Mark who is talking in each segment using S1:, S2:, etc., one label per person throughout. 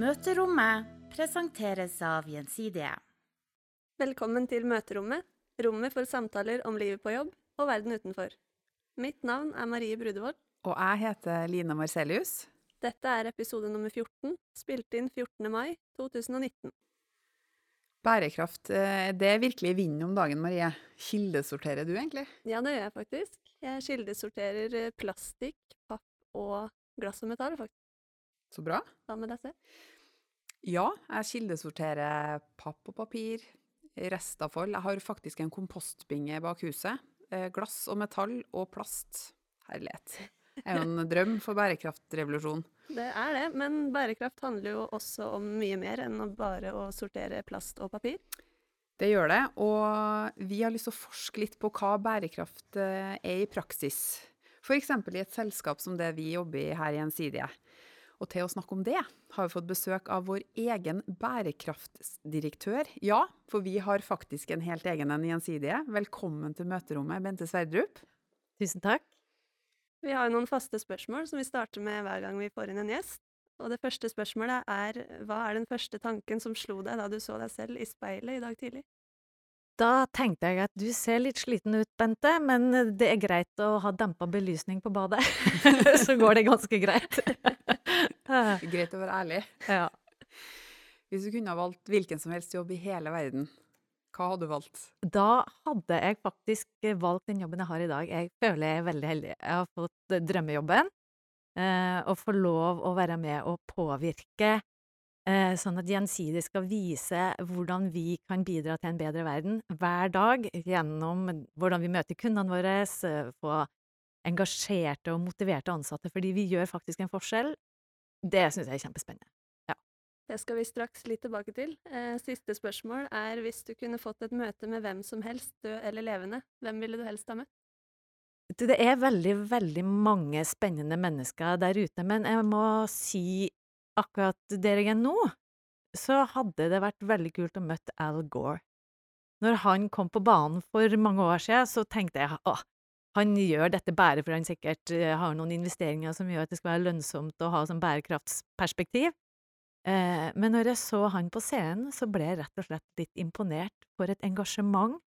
S1: Møterommet presenteres av Gjensidige.
S2: Velkommen til Møterommet, rommet for samtaler om livet på jobb og verden utenfor. Mitt navn er Marie Brudevold.
S3: Og jeg heter Lina Marcelius.
S2: Dette er episode nummer 14, spilt inn 14. mai 2019.
S3: Bærekraft, eh, det er virkelig vinden om dagen, Marie. Kildesorterer du egentlig?
S2: Ja, det gjør jeg faktisk. Jeg kildesorterer eh, plastikk, papp og glass og metall, faktisk.
S3: Så bra.
S2: Hva med dette?
S3: Ja, jeg kildesorterer papp og papir, restavfall. Jeg har faktisk en kompostbinge bak huset. Eh, Glass og metall og plast. Herlighet. Det er jo en drøm for bærekraftrevolusjon.
S2: Det er det, men bærekraft handler jo også om mye mer enn bare å sortere plast og papir.
S3: Det gjør det, og vi har lyst til å forske litt på hva bærekraft eh, er i praksis. F.eks. i et selskap som det vi jobber i her i Gjensidige. Og til å snakke om det, har vi fått besøk av vår egen bærekraftdirektør. Ja, for vi har faktisk en helt egen en Gjensidige. Velkommen til møterommet, Bente Sverdrup.
S4: Tusen takk.
S2: Vi har noen faste spørsmål som vi starter med hver gang vi får inn en gjest. Og det første spørsmålet er hva er den første tanken som slo deg da du så deg selv i speilet i dag tidlig?
S4: Da tenkte jeg at du ser litt sliten ut, Bente, men det er greit å ha dempa belysning på badet. Så går det ganske greit.
S3: Greit å være ærlig.
S4: ja.
S3: Hvis du kunne ha valgt hvilken som helst jobb i hele verden, hva hadde du valgt?
S4: Da hadde jeg faktisk valgt den jobben jeg har i dag. Jeg føler jeg er veldig heldig. Jeg har fått eh, drømmejobben. Eh, og får lov å være med og påvirke, eh, sånn at Gjensidig skal vise hvordan vi kan bidra til en bedre verden hver dag gjennom hvordan vi møter kundene våre, eh, få engasjerte og motiverte ansatte, fordi vi gjør faktisk en forskjell. Det syns jeg er kjempespennende.
S2: Det skal vi straks litt tilbake til. Eh, siste spørsmål er hvis du kunne fått et møte med hvem som helst, død eller levende, hvem ville du helst ha møtt?
S4: Du, Det er veldig, veldig mange spennende mennesker der ute, men jeg må si akkurat der jeg er nå, så hadde det vært veldig kult å møte Al Gore. Når han kom på banen for mange år siden, så tenkte jeg åh, han gjør dette bare for han sikkert eh, har noen investeringer som gjør at det skal være lønnsomt å ha som bærekraftsperspektiv. Eh, men når jeg så han på scenen, så ble jeg rett og slett litt imponert for et engasjement,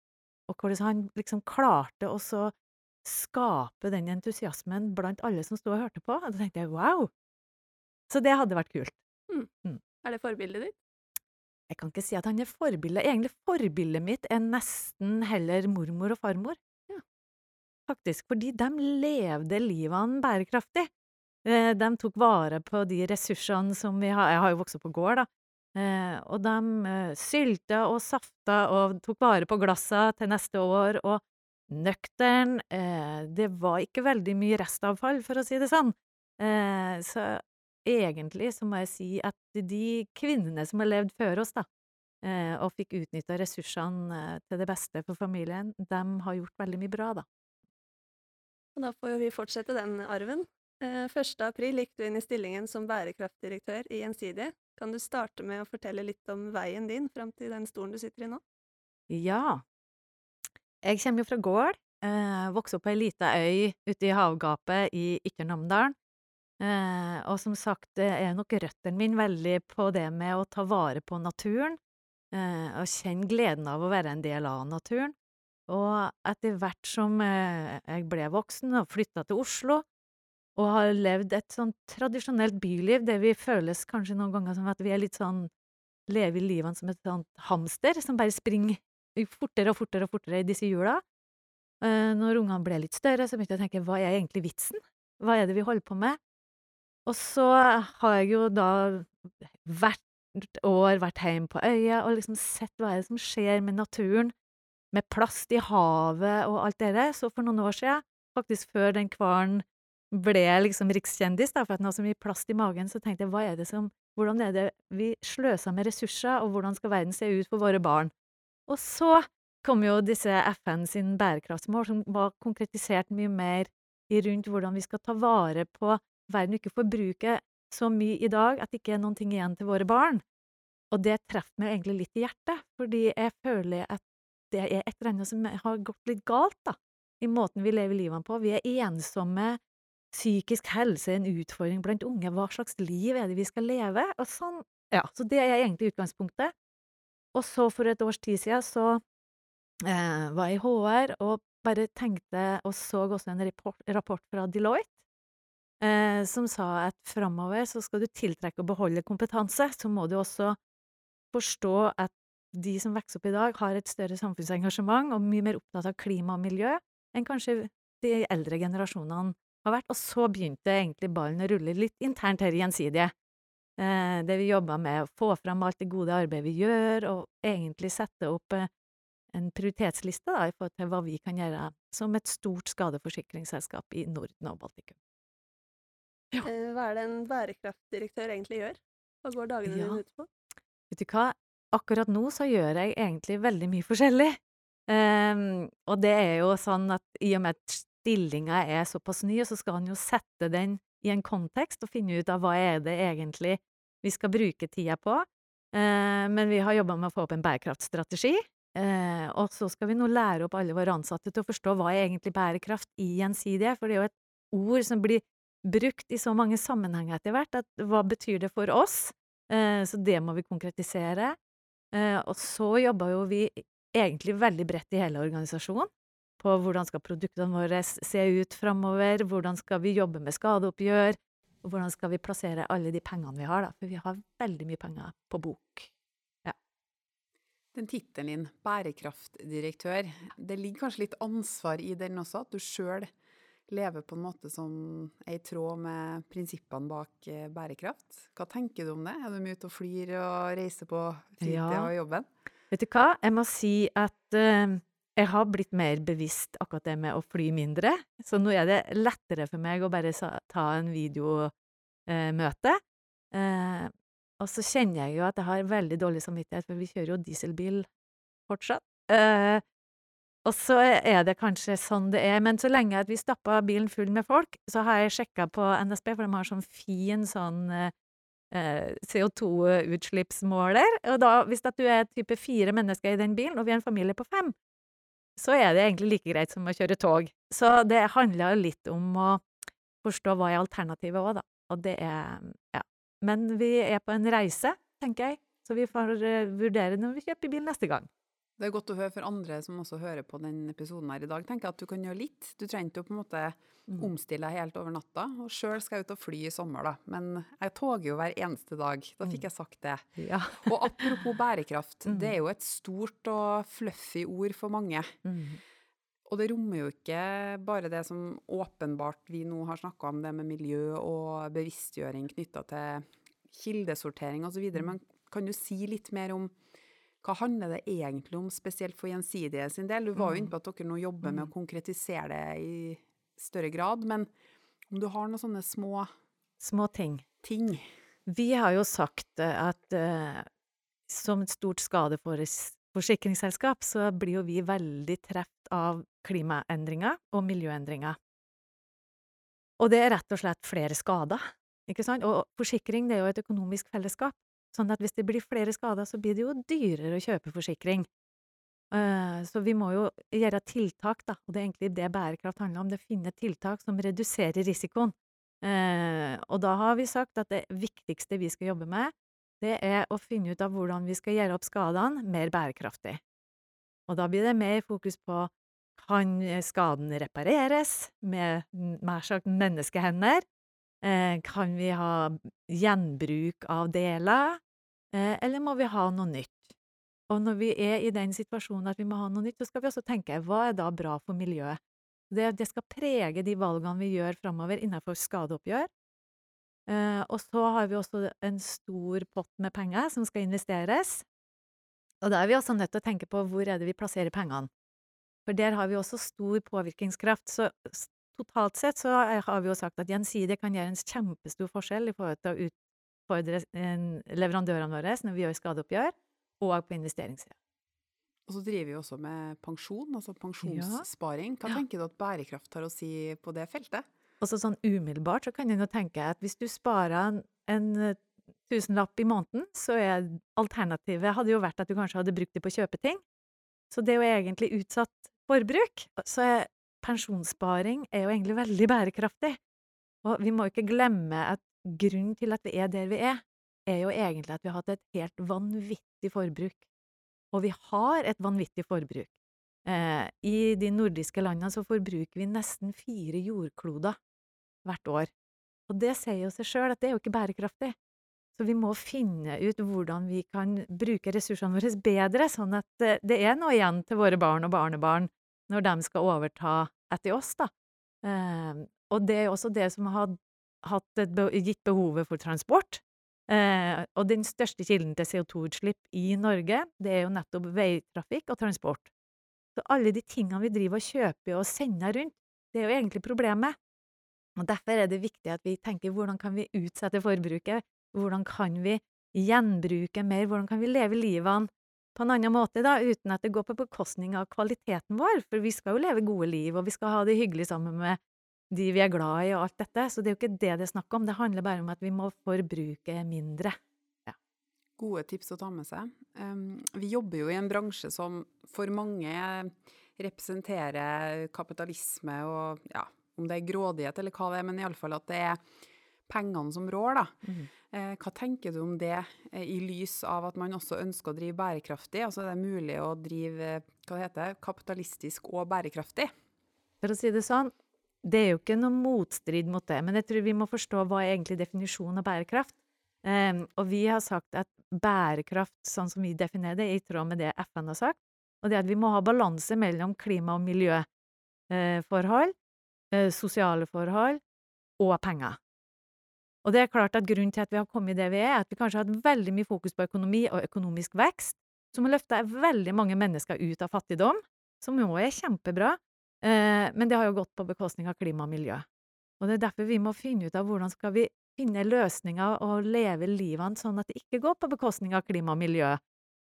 S4: og hvordan han liksom klarte å skape den entusiasmen blant alle som sto og hørte på. Og da tenkte jeg wow! Så det hadde vært kult.
S2: Er det forbildet ditt?
S4: Jeg kan ikke si at han er forbildet. Egentlig forbildet mitt er nesten heller mormor og farmor.
S2: Ja.
S4: Faktisk, fordi de levde livene bærekraftig. Eh, De tok vare på de ressursene som vi har Jeg har jo vokst opp på gård, da. Eh, Og de eh, sylta og safta og tok vare på glassa til neste år, og nøktern Det var ikke veldig mye restavfall, for å si det sånn. Så egentlig så må jeg si at de kvinnene som har levd før oss, da, eh, og fikk utnytta ressursene eh, til det beste for familien, de har gjort veldig mye bra, da.
S2: Og da får jo vi fortsette den arven. Eh, 1. april gikk du inn i stillingen som bærekraftdirektør i Gjensidige. Kan du starte med å fortelle litt om veien din fram til den stolen du sitter i nå?
S4: Ja. Jeg kommer jo fra gård. Eh, vokste opp på ei lita øy ute i havgapet i Ytre Namdalen. Eh, og som sagt, er nok røttene mine veldig på det med å ta vare på naturen, eh, og kjenne gleden av å være en del av naturen. Og etter hvert som eh, jeg ble voksen og flytta til Oslo, og har levd et sånn tradisjonelt byliv det vi føles kanskje noen ganger som at vi er litt sånn Lever livene som et sånt hamster som bare springer fortere og fortere og fortere i disse hjula. Når ungene ble litt større, så begynte jeg å tenke hva er egentlig vitsen? Hva er det vi holder på med? Og så har jeg jo da hvert år vært hjemme på øya og liksom sett hva er det som skjer med naturen, med plast i havet og alt det der. Så for noen år siden, faktisk før den hvalen ble liksom rikskjendis, da, for at den har så mye plast i magen, så tenkte jeg hva er det som hvordan er det vi sløser med ressurser, og hvordan skal verden se ut for våre barn? Og så kom jo disse FN sin bærekraftsmål, som var konkretisert mye mer rundt hvordan vi skal ta vare på verden, ikke ikke forbruke så mye i dag at det ikke er noen ting igjen til våre barn. Og det treffer meg egentlig litt i hjertet, fordi jeg føler at det er et eller annet som har gått litt galt, da, i måten vi lever livene på. Vi er ensomme, psykisk helse er en utfordring blant unge, hva slags liv er det vi skal leve? Og sånn Ja, så det er egentlig utgangspunktet. Og så for et års tid siden så eh, var jeg i HR og bare tenkte og så også en rapport, rapport fra Deloitte eh, som sa at framover så skal du tiltrekke og beholde kompetanse, så må du også forstå at de som vokser opp i dag, har et større samfunnsengasjement og mye mer opptatt av klima og miljø enn kanskje de eldre generasjonene har vært. Og så begynte egentlig ballen å rulle litt internt her i Gjensidige. Eh, det vi jobba med å få fram alt det gode arbeidet vi gjør, og egentlig sette opp eh, en prioritetsliste da, i forhold til hva vi kan gjøre som et stort skadeforsikringsselskap i Norden og Baltikum.
S2: Ja. Eh, hva er det en bærekraftdirektør egentlig gjør? Hva går dagene ja. dine ut på?
S4: Vet du hva, akkurat nå så gjør jeg egentlig veldig mye forskjellig. Um, og det er jo sånn at i og med at stillinga er såpass ny, så skal han jo sette den i en kontekst og finne ut av hva er det egentlig vi skal bruke tida på. Uh, men vi har jobba med å få opp en bærekraftstrategi. Uh, og så skal vi nå lære opp alle våre ansatte til å forstå hva er egentlig bærekraft i gjensidige, for det er jo et ord som blir brukt i så mange sammenhenger etter hvert, at hva betyr det for oss? Eh, så det må vi konkretisere. Eh, og så jobba jo vi egentlig veldig bredt i hele organisasjonen på hvordan skal produktene våre se ut framover, hvordan skal vi jobbe med skadeoppgjør, og hvordan skal vi plassere alle de pengene vi har, da, for vi har veldig mye penger på bok. Ja.
S3: Den tittelen din, bærekraftdirektør, det ligger kanskje litt ansvar i den også, at du sjøl lever på en måte som er i tråd med prinsippene bak eh, bærekraft. Hva tenker du om det? Er du mye ute og flyr og reiser på fritida ja. og jobben?
S4: Vet du hva, jeg må si at uh, jeg har blitt mer bevisst akkurat det med å fly mindre. Så nå er det lettere for meg å bare ta en videomøte. Uh, uh, og så kjenner jeg jo at jeg har veldig dårlig samvittighet, for vi kjører jo dieselbil fortsatt. Uh, og så er det kanskje sånn det er, men så lenge at vi stappa bilen full med folk, så har jeg sjekka på NSB, for de har sånn fin sånn eh, CO2-utslippsmåler. Og da, hvis at du er type fire mennesker i den bilen, og vi er en familie på fem, så er det egentlig like greit som å kjøre tog. Så det handler litt om å forstå hva er alternativet òg, da. Og det er Ja. Men vi er på en reise, tenker jeg, så vi får uh, vurdere når vi kjøper bil neste gang.
S3: Det er godt å høre for andre som også hører på den episoden her i dag. tenker at du kan gjøre litt. Du trenger ikke å på en måte mm. omstille deg helt over natta. Og sjøl skal jeg ut og fly i sommer, da. Men jeg toger jo hver eneste dag. Da fikk mm. jeg sagt det. Ja. og apropos bærekraft. Mm. Det er jo et stort og fluffy ord for mange. Mm. Og det rommer jo ikke bare det som åpenbart vi nå har snakka om, det med miljø og bevisstgjøring knytta til kildesortering osv. Men kan du si litt mer om hva handler det egentlig om, spesielt for Gjensidige sin del? Du var jo inne på at dere nå jobber med å mm. konkretisere det i større grad, men om du har noen sånne små
S4: Små ting.
S3: ting.
S4: Vi har jo sagt eh, at uh, som et stort skadeforsikringsselskap, så blir jo vi veldig truffet av klimaendringer og miljøendringer. Og det er rett og slett flere skader, ikke sant? Og forsikring det er jo et økonomisk fellesskap. Sånn at hvis det blir flere skader, så blir det jo dyrere å kjøpe forsikring. Uh, så vi må jo gjøre tiltak, da, og det er egentlig det bærekraft handler om. Det å finne tiltak som reduserer risikoen. Uh, og da har vi sagt at det viktigste vi skal jobbe med, det er å finne ut av hvordan vi skal gjøre opp skadene mer bærekraftig. Og da blir det mer fokus på kan skaden repareres med mer sagt menneskehender? Eh, kan vi ha gjenbruk av deler, eh, eller må vi ha noe nytt? Og når vi er i den situasjonen at vi må ha noe nytt, så skal vi også tenke hva er da bra for miljøet? Det, det skal prege de valgene vi gjør framover innenfor skadeoppgjør. Eh, og så har vi også en stor pott med penger som skal investeres. Og da er vi også nødt til å tenke på hvor er det vi plasserer pengene. For der har vi også stor påvirkningskraft. Så totalt sett så har vi jo sagt at gjensidig kan gjøre en kjempestor forskjell i forhold til å utfordre leverandørene våre når vi gjør skadeoppgjør, og på investeringssida.
S3: Og så driver vi også med pensjon, altså pensjonssparing. Hva tenker du at bærekraft har å si på det feltet?
S4: Også sånn umiddelbart så kan en jo tenke at hvis du sparer en, eh, tusenlapp i måneden, så er alternativet hadde jo vært at du kanskje hadde brukt det på å kjøpe ting. Så det er jo egentlig utsatt forbruk. Så pensjonssparing er jo egentlig veldig bærekraftig. Og vi må ikke glemme at grunnen til at vi er der vi er, er jo egentlig at vi har hatt et helt vanvittig forbruk. Og vi har et vanvittig forbruk. Eh, I de nordiske landene så forbruker vi nesten fire jordkloder hvert år. Og det sier jo seg sjøl at det er jo ikke bærekraftig. Så vi må finne ut hvordan vi kan bruke ressursene våre bedre, sånn at eh, det er noe igjen til våre barn og barnebarn når de skal overta etter oss, da. Eh, og det er også det som har gitt behovet for transport. Eh, og den største kilden til CO2-utslipp i Norge, det er jo nettopp veitrafikk og transport. Så alle de tingene vi driver og kjøper og sender rundt, det er jo egentlig problemet. Og derfor er det viktig at vi tenker hvordan kan vi utsette forbruket, hvordan kan vi gjenbruke mer, hvordan kan vi leve livene på en annen måte, da, uten at det går på bekostning av kvaliteten vår, for vi skal jo leve gode liv, og vi skal ha det hyggelig sammen med de vi er glad i, og alt dette. Så det er jo ikke det det er snakk om. Det handler bare om at vi må forbruke mindre. Ja.
S3: Gode tips å ta med seg. Um, vi jobber jo i en bransje som for mange representerer kapitalisme og ja, om det er grådighet eller hva det er, men iallfall at det er pengene som rår, da. Mm. Eh, hva tenker du om det eh, i lys av at man også ønsker å drive bærekraftig? Altså det er mulig å drive hva det heter, kapitalistisk og bærekraftig?
S4: For å si det sånn, det er jo ikke noe motstrid mot det, men jeg tror vi må forstå hva er egentlig definisjonen av bærekraft. Um, og vi har sagt at bærekraft, sånn som vi definerer det, er i tråd med det FN har sagt. Og det er at vi må ha balanse mellom klima- og miljøforhold, uh, sosiale forhold og penger. Og det er klart at grunnen til at vi har kommet det vi er, er at vi kanskje har hatt veldig mye fokus på økonomi og økonomisk vekst, som har løfta veldig mange mennesker ut av fattigdom, som jo er kjempebra, Eh, men det har jo gått på bekostning av klima og miljø. Og det er derfor vi må finne ut av hvordan skal vi finne løsninger og leve livene sånn at det ikke går på bekostning av klima og miljø.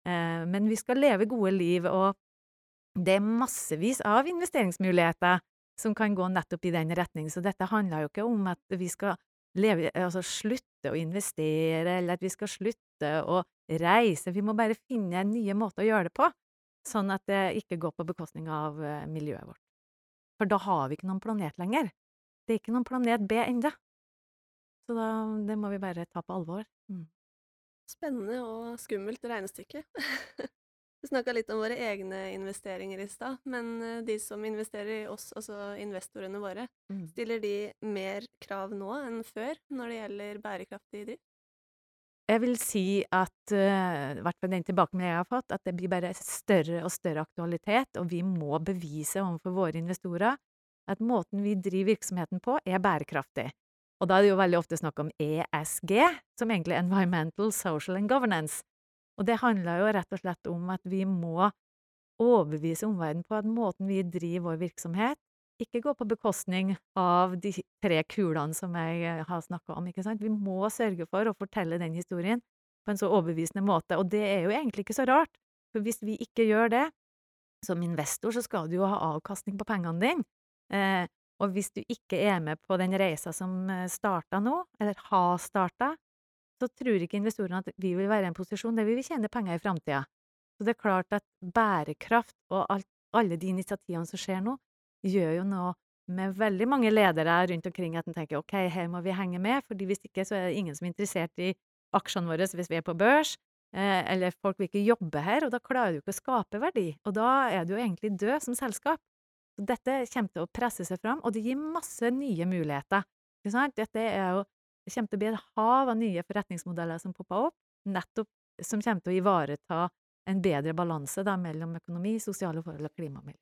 S4: Eh, men vi skal leve gode liv, og det er massevis av investeringsmuligheter som kan gå nettopp i den retning. Så dette handler jo ikke om at vi skal leve, altså slutte å investere, eller at vi skal slutte å reise. Vi må bare finne nye måter å gjøre det på, sånn at det ikke går på bekostning av eh, miljøet vårt. For da har vi ikke noen planet lenger. Det er ikke noen planet B ennå. Så da, det må vi bare ta på alvor. Mm.
S2: Spennende og skummelt regnestykke. vi snakka litt om våre egne investeringer i stad, men eh, de som investerer i oss, altså investorene våre, mm. stiller de mer krav nå enn før når det gjelder bærekraftig drift?
S4: Jeg vil si at, uh, i hvert fall den tilbakemeldingen jeg har fått, at det blir bare større og større aktualitet, og vi må bevise overfor våre investorer at måten vi driver virksomheten på, er bærekraftig. Og da er det jo veldig ofte snakk om ESG, som egentlig er Environmental, Social and Governance. Og det handler jo rett og slett om at vi må overbevise omverdenen på at måten vi driver vår virksomhet, ikke går på bekostning av de tre kulene som jeg eh, har snakka om. ikke sant? Vi må sørge for å fortelle den historien på en så overbevisende måte, og det er jo egentlig ikke så rart, for hvis vi ikke gjør det, som investor så skal du jo ha avkastning på pengene dine, eh, og hvis du ikke er med på den reisa som eh, starta nå, eller har starta, så tror ikke investorene at vi vil være i en posisjon der vi vil tjene penger i framtida. Så det er klart at bærekraft og alt, alle de initiativene som skjer nå, gjør jo nå med veldig mange ledere rundt omkring at en tenker ok, her må vi henge med, fordi hvis ikke så er det ingen som er interessert i aksjene våre hvis vi er på børs, eh, eller folk vil ikke jobbe her, og da klarer du ikke å skape verdi, og da er du jo egentlig død som selskap. Så dette kommer til å presse seg fram, og det gir masse nye muligheter. Dette er jo, det kommer til å bli et hav av nye forretningsmodeller som popper opp, nettopp som kommer til å ivareta en bedre balanse da, mellom økonomi, sosiale forhold og klima miljø.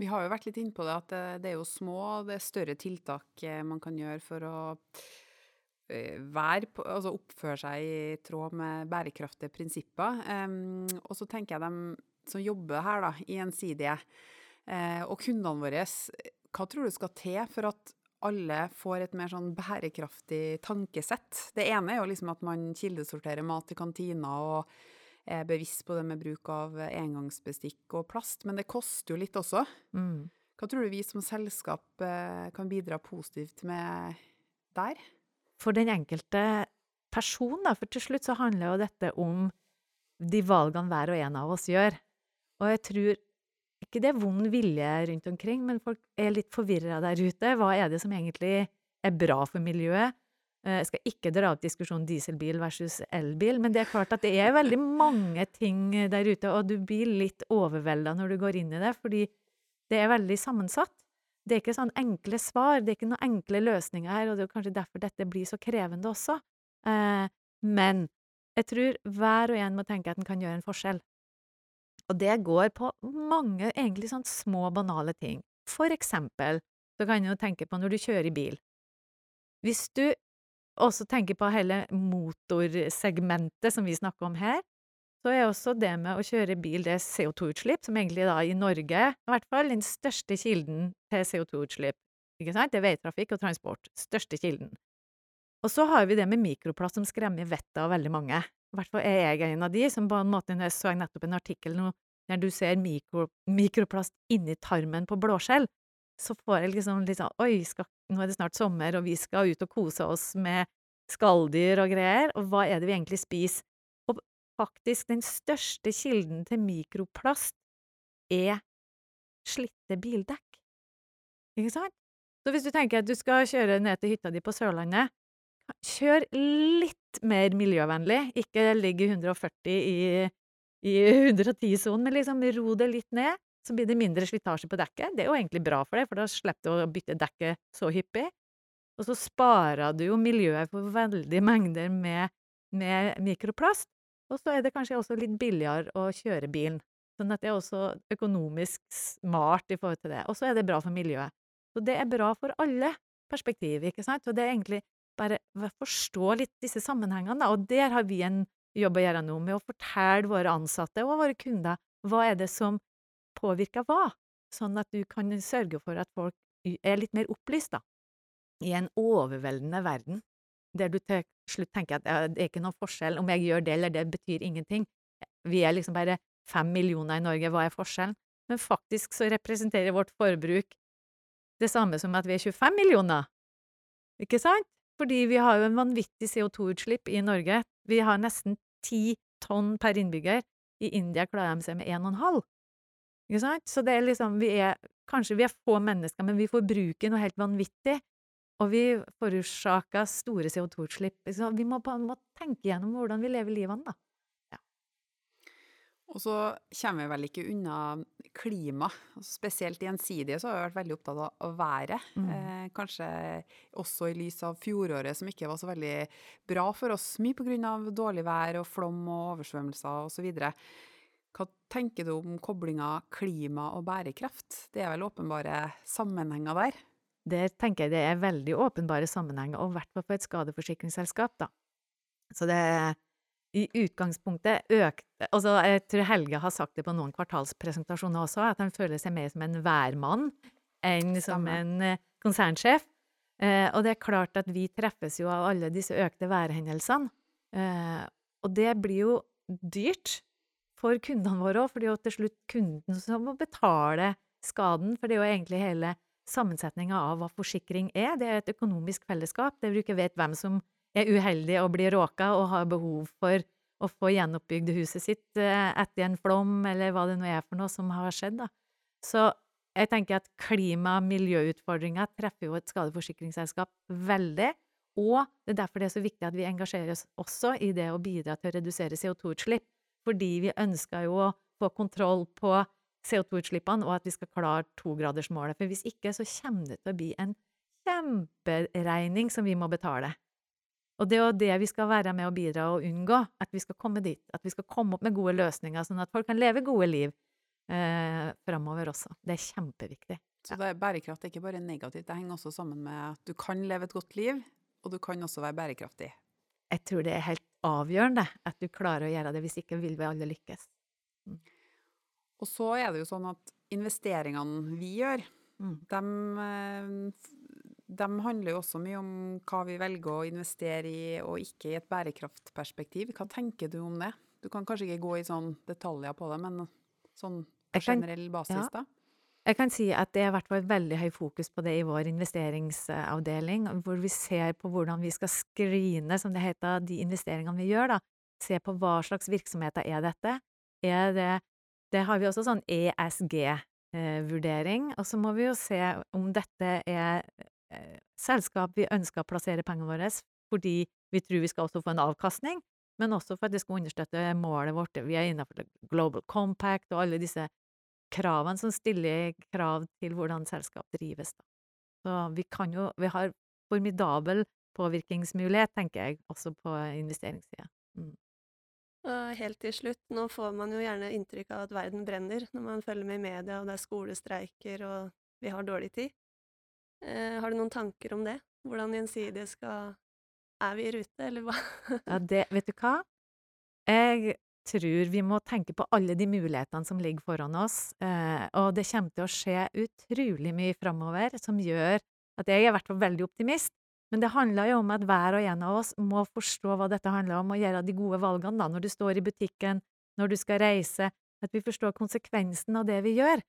S3: Vi har jo vært litt inne på det, at det er jo små det er større tiltak eh, man kan gjøre for å eh, være altså oppføre seg i tråd med bærekraftige prinsipper. Og så tenker jeg dem som jobber her, da, Gjensidige, uh, og kundene våre, hva tror du skal til for at alle får et mer sånn bærekraftig tankesett? Det ene er jo liksom at man kildesorterer mat i kantina og er bevisst på det med bruk av engangsbestikk og plast, men det koster jo litt også. Mm. Hva tror du vi som selskap eh, kan bidra positivt med der?
S4: For den enkelte person, da, for til slutt så handler jo dette om de valgene hver og en av oss gjør. Og jeg tror ikke det vond vilje rundt omkring, men folk er litt forvirra der ute. Hva er det som egentlig er bra for miljøet? Eh, Jeg skal ikke dra opp diskusjonen dieselbil versus elbil, men det er klart at det er veldig mange ting der ute, og du blir litt overvelda når du går inn i det, fordi det er veldig sammensatt. Det er ikke sånn enkle svar, det er ikke noen enkle løsninger her, og det er kanskje derfor dette blir så krevende også. Eh, men jeg tror hver og en må tenke at en kan gjøre en forskjell. Og det går på mange egentlig sånn små, banale ting. For eksempel så kan du jo tenke på når du kjører i bil. Hvis du også tenker på hele motorsegmentet som vi snakker om her, så er også det med å kjøre bil det CO2-utslipp, som egentlig da i Norge i hvert fall den største kilden til CO2-utslipp. Ikke sant? Det er veitrafikk og transport. Største kilden. Og så har vi det med mikroplast som skremmer vettet av veldig mange. I hvert fall er jeg en av de som på en måte når Jeg så nettopp en artikkel nå der du ser mikro, mikroplast inni tarmen på blåskjell. Så får jeg liksom litt sånn Oi, skal, nå er det snart sommer, og vi skal ut og kose oss med skalldyr og greier. Og hva er det vi egentlig spiser? Og faktisk, den største kilden til mikroplast er slitte bildekk. Ikke sant? Så hvis du tenker at du skal kjøre ned til hytta di på Sørlandet, kjør litt mer miljøvennlig. Ikke ligg i 140 i, i 110-sonen, men liksom ro det litt ned. Så blir det mindre slitasje på dekket. Det er jo egentlig bra for deg, for da slipper du å bytte dekket så hyppig. Og så sparer du jo miljøet for veldig mengder med, med mikroplast. Og så er det kanskje også litt billigere å kjøre bilen. Sånn at det er også økonomisk smart i forhold til det. Og så er det bra for miljøet. Så det er bra for alle perspektiv, ikke sant? Og det er egentlig bare forstå litt disse sammenhengene. Og der har vi en jobb å gjøre nå, med å fortelle våre ansatte og våre kunder hva er det som påvirker hva, sånn at du kan sørge for at folk er litt mer opplyst, da. I en overveldende verden, der du til slutt tenker at ja, det er ikke noen forskjell om jeg gjør det eller det, betyr ingenting. Vi er liksom bare fem millioner i Norge, hva er forskjellen? Men faktisk så representerer vårt forbruk det samme som at vi er 25 millioner. Ikke sant? Fordi vi har jo en vanvittig CO2-utslipp i Norge. Vi har nesten ti tonn per innbygger. I India klarer de seg med en og en halv. Ikke sant? Så det er liksom, vi er, kanskje vi er få mennesker, men vi forbruker noe helt vanvittig. Og vi forårsaker store CO2-utslipp. Vi må måte tenke gjennom hvordan vi lever livene, da.
S3: Og så kommer vi vel ikke unna klima. Spesielt gjensidige så har vi vært veldig opptatt av været.
S4: Mm.
S3: Eh, kanskje også i lys av fjoråret som ikke var så veldig bra for oss. Mye pga. dårlig vær og flom og oversvømmelser osv. Hva tenker du om koblinga klima og bærekraft? Det er vel åpenbare sammenhenger der?
S4: Der tenker jeg det er veldig åpenbare sammenhenger, og i hvert fall for et skadeforsikringsselskap, da. Så det er i utgangspunktet økte Altså, jeg tror Helge har sagt det på noen kvartalspresentasjoner også, at han føler seg mer som en værmann enn som en eh, konsernsjef. Eh, og det er klart at vi treffes jo av alle disse økte værhendelsene. Eh, og det blir jo dyrt for kundene våre òg, for det er jo til slutt kunden som må betale skaden. For det er jo egentlig hele sammensetninga av hva forsikring er. Det er et økonomisk fellesskap der vi ikke vet hvem som er uheldig og blir råka og har behov for å få gjenoppbygd huset sitt eh, etter en flom, eller hva det nå er for noe som har skjedd, da. Så jeg tenker at klima- og miljøutfordringer treffer jo et skadeforsikringsselskap veldig, og det er derfor det er så viktig at vi engasjerer oss også i det å bidra til å redusere CO2-utslipp, fordi vi ønsker jo å få kontroll på CO2-utslippene, og at vi skal klare togradersmålet. For hvis ikke, så kommer det til å bli en kjemperegning som vi må betale. Og det er jo det vi skal være med å bidra og unngå, at vi skal komme dit. At vi skal komme opp med gode løsninger, sånn at folk kan leve gode liv eh, framover også. Det er kjempeviktig.
S3: Så det er bærekraft er ikke bare negativt, det henger også sammen med at du kan leve et godt liv, og du kan også være bærekraftig.
S4: Jeg tror det er helt avgjørende at du klarer å gjøre det, hvis ikke vil vi alle lykkes.
S3: Og så er det jo sånn at investeringene vi gjør,
S4: Mm.
S3: de, handler jo også mye om hva vi velger å investere i og ikke i et bærekraftperspektiv. Hva tenker du om det? Du kan kanskje ikke gå i sånn detaljer på det, men sånn på generell basis,
S4: ja.
S3: da?
S4: Jeg kan si at det er vært veldig høy fokus på det i vår investeringsavdeling, hvor vi ser på hvordan vi skal screene, som det heter, de investeringene vi gjør, da. Se på hva slags virksomheter er dette. Er det Det har vi også sånn ESG-vurdering. Og så må vi jo se om dette er eh, selskap vi ønsker å plassere pengene våre, fordi vi tror vi skal også få en avkastning, men også for at det skal understøtte målet vårt. Vi er innenfor Global Compact og alle disse kravene som stiller krav til hvordan selskap drives. Da. Så vi kan jo Vi har formidabel påvirkningsmulighet, tenker jeg, også på investeringssida. Mm.
S2: Og helt til slutt, nå får man jo gjerne inntrykk av at verden brenner når man følger med i media, og det er skolestreiker, og vi har dårlig tid. Eh, har du noen tanker om det? Hvordan Gjensidige skal Er vi i rute, eller hva?
S4: Ja, det Vet du hva? Jeg tror vi må tenke på alle de mulighetene som ligger foran oss, eh, og det kommer til å skje utrolig mye framover som gjør at jeg er i hvert fall veldig optimist. Men det handler jo om at hver og en av oss må forstå hva dette handler om, og gjøre de gode valgene da, når du står i butikken, når du skal reise, at vi forstår konsekvensen av det vi gjør.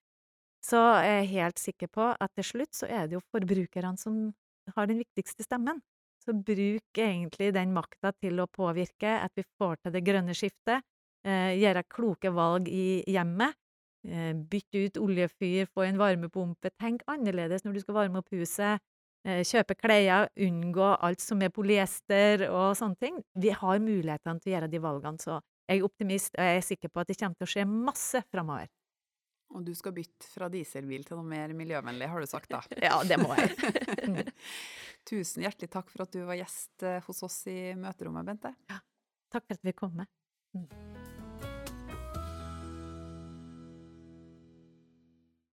S4: Så jeg er helt sikker på at til slutt så er det jo forbrukerne som har den viktigste stemmen. Så bruk egentlig den makta til å påvirke at vi får til det grønne skiftet, eh, gjøre kloke valg i hjemmet, eh, bytte ut oljefyr, få en varmepumpe, tenk annerledes når du skal varme opp huset, Eh, kjøpe klær, unngå alt som er polyester og sånne ting. Vi har mulighetene til å gjøre de valgene, så jeg er optimist, og jeg er sikker på at det kommer til å skje masse framover.
S3: Og du skal bytte fra dieselbil til noe mer miljøvennlig, har du sagt da?
S4: ja, det må jeg.
S3: Tusen hjertelig takk for at du var gjest eh, hos oss i møterommet, Bente.
S4: Ja, takk for at vi kom med. Mm.